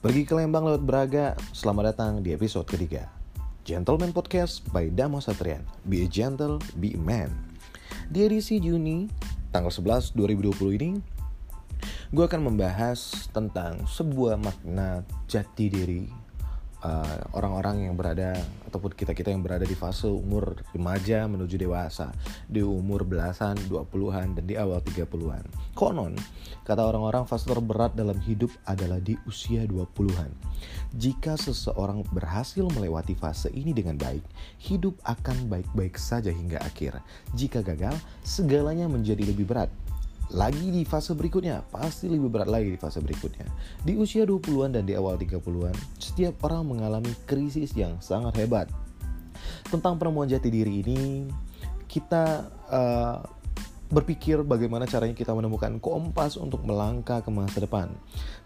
Pergi ke Lembang lewat Braga, selamat datang di episode ketiga. Gentleman Podcast by Damo Satrian. Be a gentle, be a man. Di edisi Juni, tanggal 11 2020 ini, gue akan membahas tentang sebuah makna jati diri uh, orang-orang uh, yang berada ataupun kita-kita yang berada di fase umur remaja menuju dewasa di umur belasan, 20-an dan di awal 30-an. Konon, kata orang-orang fase terberat dalam hidup adalah di usia 20-an. Jika seseorang berhasil melewati fase ini dengan baik, hidup akan baik-baik saja hingga akhir. Jika gagal, segalanya menjadi lebih berat lagi di fase berikutnya, pasti lebih berat lagi di fase berikutnya. Di usia 20-an dan di awal 30-an, setiap orang mengalami krisis yang sangat hebat. Tentang penemuan jati diri ini, kita uh, berpikir bagaimana caranya kita menemukan kompas untuk melangkah ke masa depan.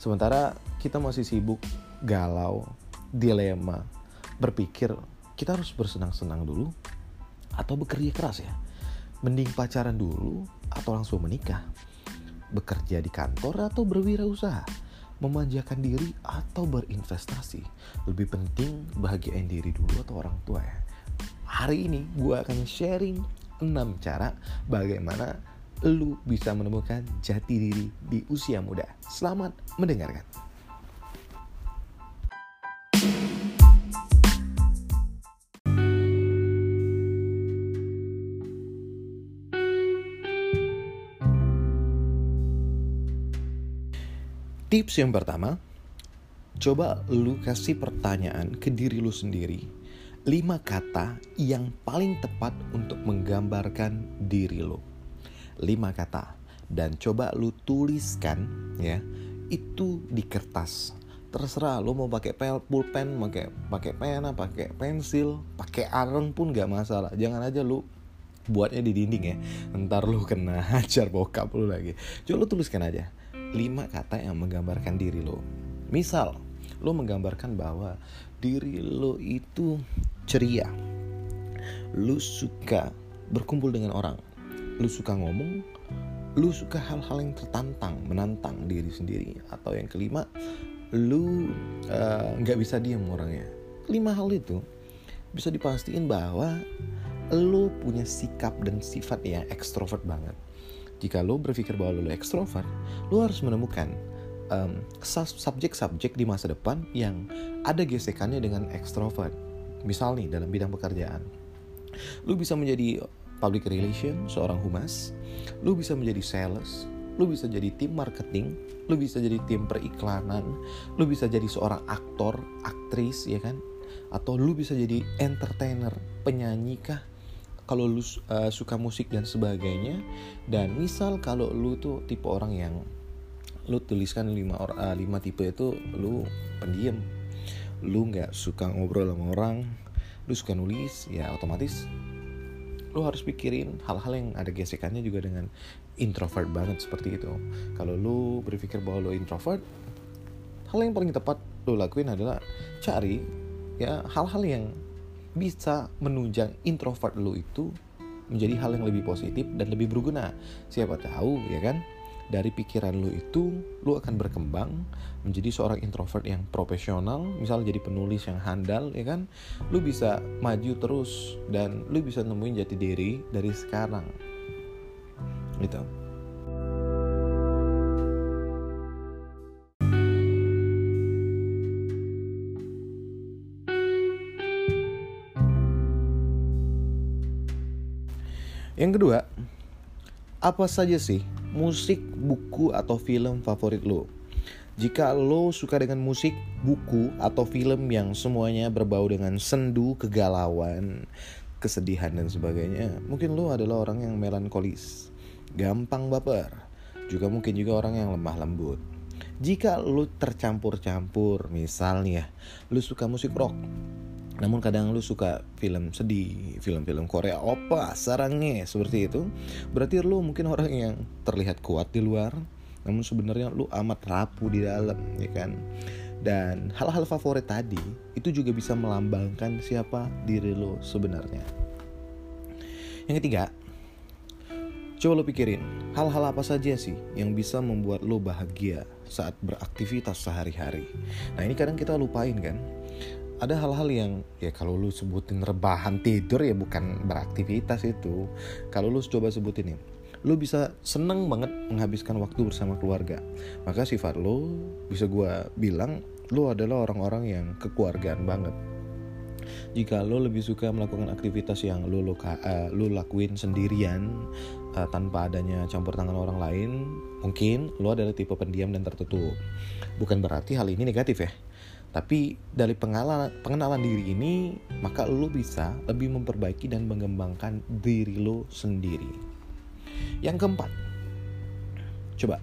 Sementara kita masih sibuk galau, dilema, berpikir kita harus bersenang-senang dulu atau bekerja keras ya. Mending pacaran dulu atau langsung menikah? Bekerja di kantor atau berwirausaha? Memanjakan diri atau berinvestasi? Lebih penting bahagiain diri dulu atau orang tua ya? Hari ini gue akan sharing 6 cara bagaimana lu bisa menemukan jati diri di usia muda. Selamat mendengarkan. Tips yang pertama, coba lu kasih pertanyaan ke diri lu sendiri. Lima kata yang paling tepat untuk menggambarkan diri lu. Lima kata. Dan coba lu tuliskan ya, itu di kertas. Terserah lu mau pakai pulpen, pakai pakai pena, pakai pensil, pakai areng pun gak masalah. Jangan aja lu buatnya di dinding ya. Ntar lu kena hajar bokap lu lagi. Coba lu tuliskan aja lima kata yang menggambarkan diri lo. Misal, lo menggambarkan bahwa diri lo itu ceria. Lo suka berkumpul dengan orang. Lo suka ngomong. Lo suka hal-hal yang tertantang, menantang diri sendiri. Atau yang kelima, lo eh, nggak uh, bisa diam orangnya. Lima hal itu bisa dipastiin bahwa lo punya sikap dan sifat yang ekstrovert banget jika lo berpikir bahwa lo ekstrovert, lo harus menemukan um, subjek-subjek di masa depan yang ada gesekannya dengan ekstrovert. Misal nih dalam bidang pekerjaan, lo bisa menjadi public relation, seorang humas, lo bisa menjadi sales, lo bisa jadi tim marketing, lo bisa jadi tim periklanan, lo bisa jadi seorang aktor, aktris, ya kan? Atau lo bisa jadi entertainer, penyanyi kah? Kalau lu uh, suka musik dan sebagainya dan misal kalau lu tuh tipe orang yang lu tuliskan lima or uh, lima tipe itu lu pendiam. Lu nggak suka ngobrol sama orang lu suka nulis ya otomatis lu harus pikirin hal-hal yang ada gesekannya juga dengan introvert banget seperti itu. Kalau lu berpikir bahwa lu introvert hal yang paling tepat lu lakuin adalah cari ya hal-hal yang bisa menunjang introvert lu itu menjadi hal yang lebih positif dan lebih berguna. Siapa tahu ya kan? Dari pikiran lu itu lu akan berkembang menjadi seorang introvert yang profesional, misal jadi penulis yang handal ya kan? Lu bisa maju terus dan lu bisa nemuin jati diri dari sekarang. Gitu. Yang kedua, apa saja sih musik, buku, atau film favorit lo? Jika lo suka dengan musik, buku, atau film yang semuanya berbau dengan sendu, kegalauan, kesedihan, dan sebagainya, mungkin lo adalah orang yang melankolis, gampang baper, juga mungkin juga orang yang lemah lembut. Jika lo tercampur-campur, misalnya lo suka musik rock, namun kadang lu suka film sedih, film-film Korea opa, sarangnya seperti itu. Berarti lu mungkin orang yang terlihat kuat di luar, namun sebenarnya lu amat rapuh di dalam, ya kan? Dan hal-hal favorit tadi itu juga bisa melambangkan siapa diri lu sebenarnya. Yang ketiga, Coba lo pikirin, hal-hal apa saja sih yang bisa membuat lo bahagia saat beraktivitas sehari-hari. Nah ini kadang kita lupain kan. Ada hal-hal yang ya kalau lo sebutin rebahan tidur ya bukan beraktivitas itu. Kalau lo coba sebutin nih, lo bisa seneng banget menghabiskan waktu bersama keluarga. Maka sifat lo bisa gue bilang lo adalah orang-orang yang kekeluargaan banget jika lo lebih suka melakukan aktivitas yang lo lo, uh, lo lakuin sendirian uh, tanpa adanya campur tangan orang lain, mungkin lo adalah tipe pendiam dan tertutup. Bukan berarti hal ini negatif ya. Tapi dari pengenalan, pengenalan diri ini, maka lo bisa lebih memperbaiki dan mengembangkan diri lo sendiri. Yang keempat, coba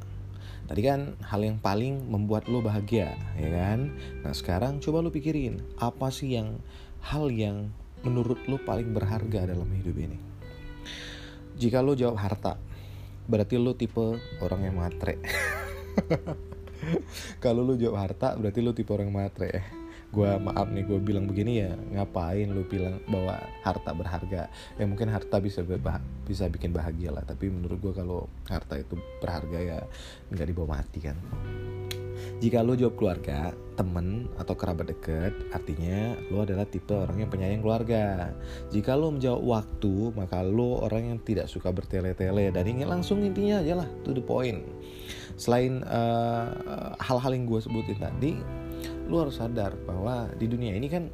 Tadi kan hal yang paling membuat lo bahagia, ya kan? Nah sekarang coba lo pikirin apa sih yang hal yang menurut lo paling berharga dalam hidup ini? Jika lo jawab harta, berarti lo tipe orang yang matre. Kalau lo jawab harta, berarti lo tipe orang matre gue maaf nih gue bilang begini ya ngapain lu bilang bahwa harta berharga? Ya mungkin harta bisa bisa bikin bahagia lah tapi menurut gue kalau harta itu berharga ya nggak dibawa mati kan jika lo jawab keluarga, temen, atau kerabat deket, artinya lo adalah tipe orang yang penyayang keluarga. Jika lo menjawab waktu, maka lo orang yang tidak suka bertele-tele dan ingin langsung intinya aja lah, to the point. Selain eh, hal-hal uh, yang gue sebutin tadi, lu harus sadar bahwa di dunia ini kan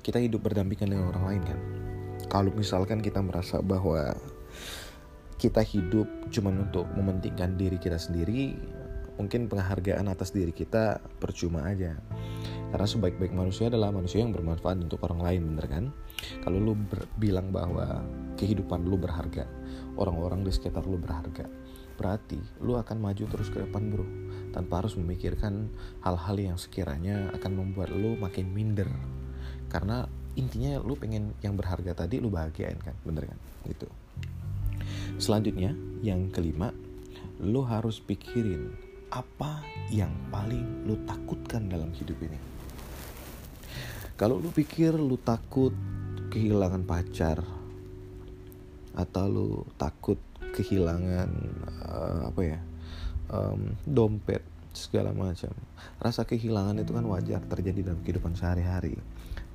kita hidup berdampingan dengan orang lain kan kalau misalkan kita merasa bahwa kita hidup cuma untuk mementingkan diri kita sendiri mungkin penghargaan atas diri kita percuma aja. Karena sebaik-baik manusia adalah manusia yang bermanfaat untuk orang lain bener kan? Kalau lu bilang bahwa kehidupan lu berharga orang-orang di sekitar lu berharga berarti lu akan maju terus ke depan bro. Tanpa harus memikirkan hal-hal yang sekiranya akan membuat lu makin minder. Karena intinya lu pengen yang berharga tadi lu bahagiain kan bener kan? Gitu. Selanjutnya yang kelima lu harus pikirin apa yang paling lu takutkan dalam hidup ini? Kalau lu pikir lu takut kehilangan pacar atau lu takut kehilangan uh, apa ya um, dompet segala macam rasa kehilangan itu kan wajar terjadi dalam kehidupan sehari-hari.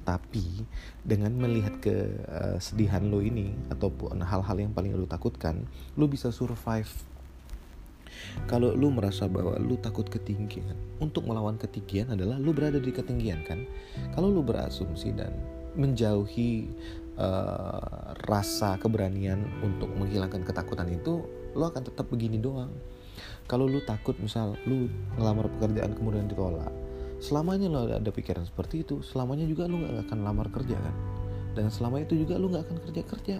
Tapi dengan melihat kesedihan uh, lo ini ataupun hal-hal yang paling lo takutkan lo bisa survive kalau lu merasa bahwa lu takut ketinggian untuk melawan ketinggian adalah lu berada di ketinggian kan? Kalau lu berasumsi dan menjauhi uh, rasa keberanian untuk menghilangkan ketakutan itu lo akan tetap begini doang. Kalau lu takut misal lu ngelamar pekerjaan kemudian ditolak selamanya lo ada pikiran seperti itu selamanya juga lu gak akan lamar kerja kan? Dan selama itu juga lu gak akan kerja kerja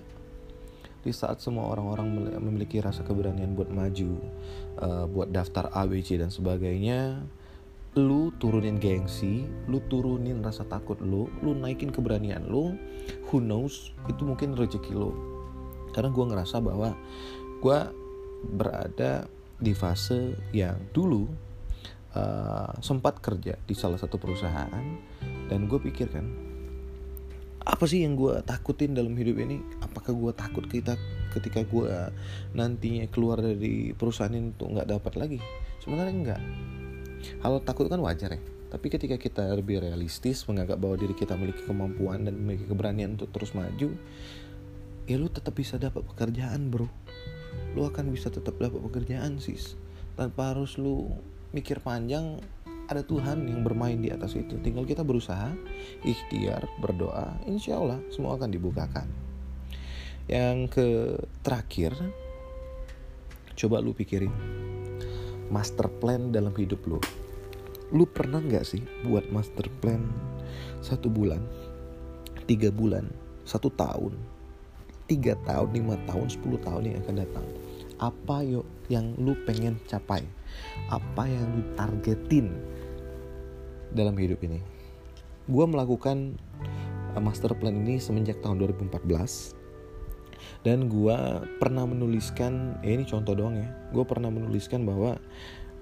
di saat semua orang-orang memiliki rasa keberanian buat maju, uh, buat daftar ABC dan sebagainya, lu turunin gengsi, lu turunin rasa takut lu, lu naikin keberanian lu, who knows itu mungkin rezeki lu. Karena gue ngerasa bahwa gue berada di fase yang dulu uh, sempat kerja di salah satu perusahaan dan gue pikir kan apa sih yang gue takutin dalam hidup ini? Apakah gue takut kita ketika gue nantinya keluar dari perusahaan ini untuk nggak dapat lagi? Sebenarnya enggak hal takut kan wajar ya. Tapi ketika kita lebih realistis menganggap bahwa diri kita memiliki kemampuan dan memiliki keberanian untuk terus maju ya lu tetap bisa dapat pekerjaan bro. Lu akan bisa tetap dapat pekerjaan sis. Tanpa harus lu mikir panjang ada Tuhan yang bermain di atas itu. Tinggal kita berusaha ikhtiar berdoa insya Allah semua akan dibukakan yang ke terakhir coba lu pikirin master plan dalam hidup lu. Lu pernah nggak sih buat master plan satu bulan tiga bulan satu tahun tiga tahun lima tahun sepuluh tahun yang akan datang? Apa yuk yang lu pengen capai? Apa yang lu targetin dalam hidup ini? Gue melakukan uh, master plan ini semenjak tahun 2014 dan gue pernah menuliskan ya ini contoh doang ya gue pernah menuliskan bahwa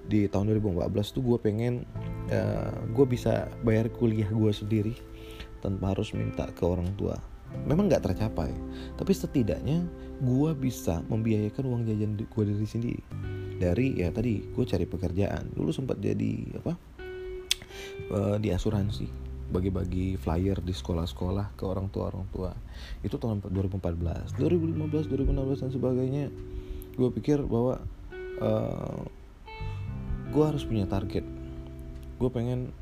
di tahun 2014 tuh gue pengen uh, eh, gue bisa bayar kuliah gue sendiri tanpa harus minta ke orang tua. Memang nggak tercapai tapi setidaknya gue bisa membiayakan uang jajan gue dari sendiri. Dari ya tadi gue cari pekerjaan. Dulu sempat jadi apa uh, di asuransi bagi-bagi flyer di sekolah-sekolah ke orang tua orang tua. Itu tahun 2014 2015 2016 dan sebagainya gue pikir bahwa uh, eh, gue harus punya target. Gue pengen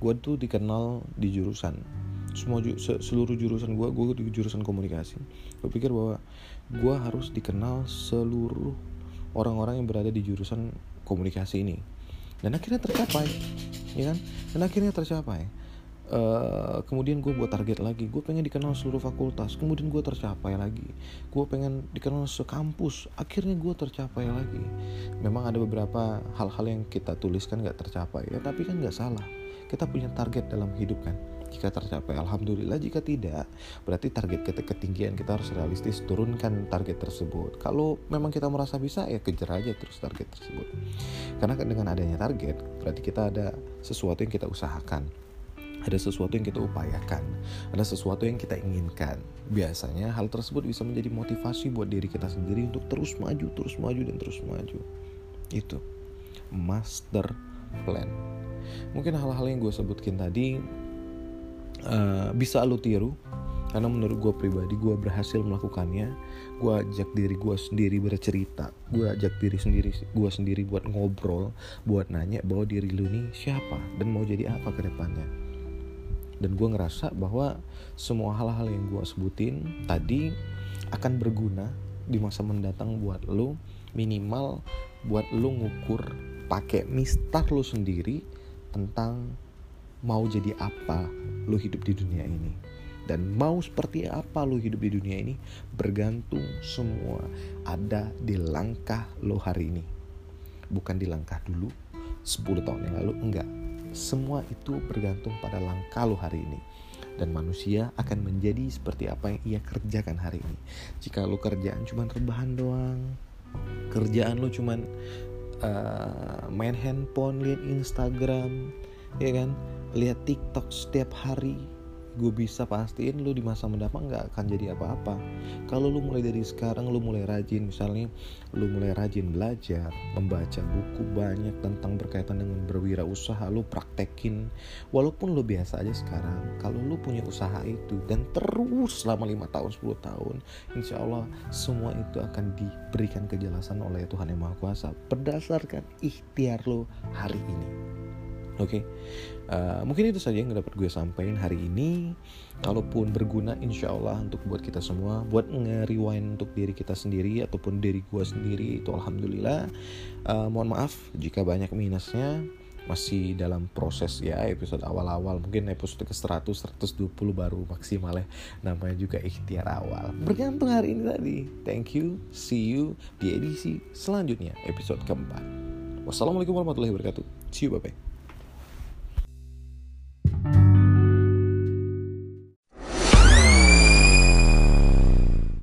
gue tuh dikenal di jurusan. Semua ju seluruh jurusan gue gue di jurusan komunikasi. Gue pikir bahwa gue harus dikenal seluruh orang-orang yang berada di jurusan komunikasi ini. Dan akhirnya tercapai ya kan? Dan akhirnya tercapai Uh, kemudian gue buat target lagi. Gue pengen dikenal seluruh fakultas. Kemudian gue tercapai lagi. Gue pengen dikenal sekampus. Akhirnya gue tercapai lagi. Memang ada beberapa hal-hal yang kita tuliskan gak tercapai ya tapi kan gak salah. Kita punya target dalam hidup kan. Jika tercapai alhamdulillah. Jika tidak berarti target kita ketinggian. Kita harus realistis turunkan target tersebut. Kalau memang kita merasa bisa ya kejar aja terus target tersebut. Karena dengan adanya target berarti kita ada sesuatu yang kita usahakan ada sesuatu yang kita upayakan, ada sesuatu yang kita inginkan. Biasanya hal tersebut bisa menjadi motivasi buat diri kita sendiri untuk terus maju, terus maju, dan terus maju. Itu master plan. Mungkin hal-hal yang gue sebutkin tadi uh, bisa lo tiru karena menurut gue pribadi gue berhasil melakukannya gue ajak diri gue sendiri bercerita gue ajak diri sendiri gue sendiri buat ngobrol buat nanya bahwa diri lu nih siapa dan mau jadi apa ke depannya dan gue ngerasa bahwa semua hal-hal yang gue sebutin tadi akan berguna di masa mendatang buat lo minimal buat lo ngukur pakai mistar lo sendiri tentang mau jadi apa lo hidup di dunia ini. Dan mau seperti apa lo hidup di dunia ini bergantung semua ada di langkah lo hari ini. Bukan di langkah dulu 10 tahun yang lalu enggak semua itu bergantung pada langkah lo hari ini. Dan manusia akan menjadi seperti apa yang ia kerjakan hari ini. Jika lo kerjaan cuma rebahan doang kerjaan lo cuma uh, main handphone lihat Instagram ya kan? Lihat TikTok setiap hari gue bisa pastiin lu di masa mendatang nggak akan jadi apa-apa. Kalau lu mulai dari sekarang lu mulai rajin misalnya lu mulai rajin belajar membaca buku banyak tentang berkaitan dengan berwirausaha lu praktekin. Walaupun lu biasa aja sekarang kalau lu punya usaha itu dan terus selama lima tahun 10 tahun insya Allah semua itu akan diberikan kejelasan oleh Tuhan Yang Maha Kuasa berdasarkan ikhtiar lo hari ini Oke, okay? uh, eh, mungkin itu saja yang dapat gue sampaikan hari ini. Kalaupun berguna, insya Allah untuk buat kita semua, buat nge-rewind untuk diri kita sendiri ataupun diri gue sendiri itu alhamdulillah. Uh, mohon maaf jika banyak minusnya. Masih dalam proses ya episode awal-awal. Mungkin episode ke 100 120 baru maksimal ya. Namanya juga ikhtiar awal. Bergantung hari ini tadi. Thank you see you di edisi selanjutnya episode keempat. Wassalamualaikum warahmatullahi wabarakatuh. See you bye bye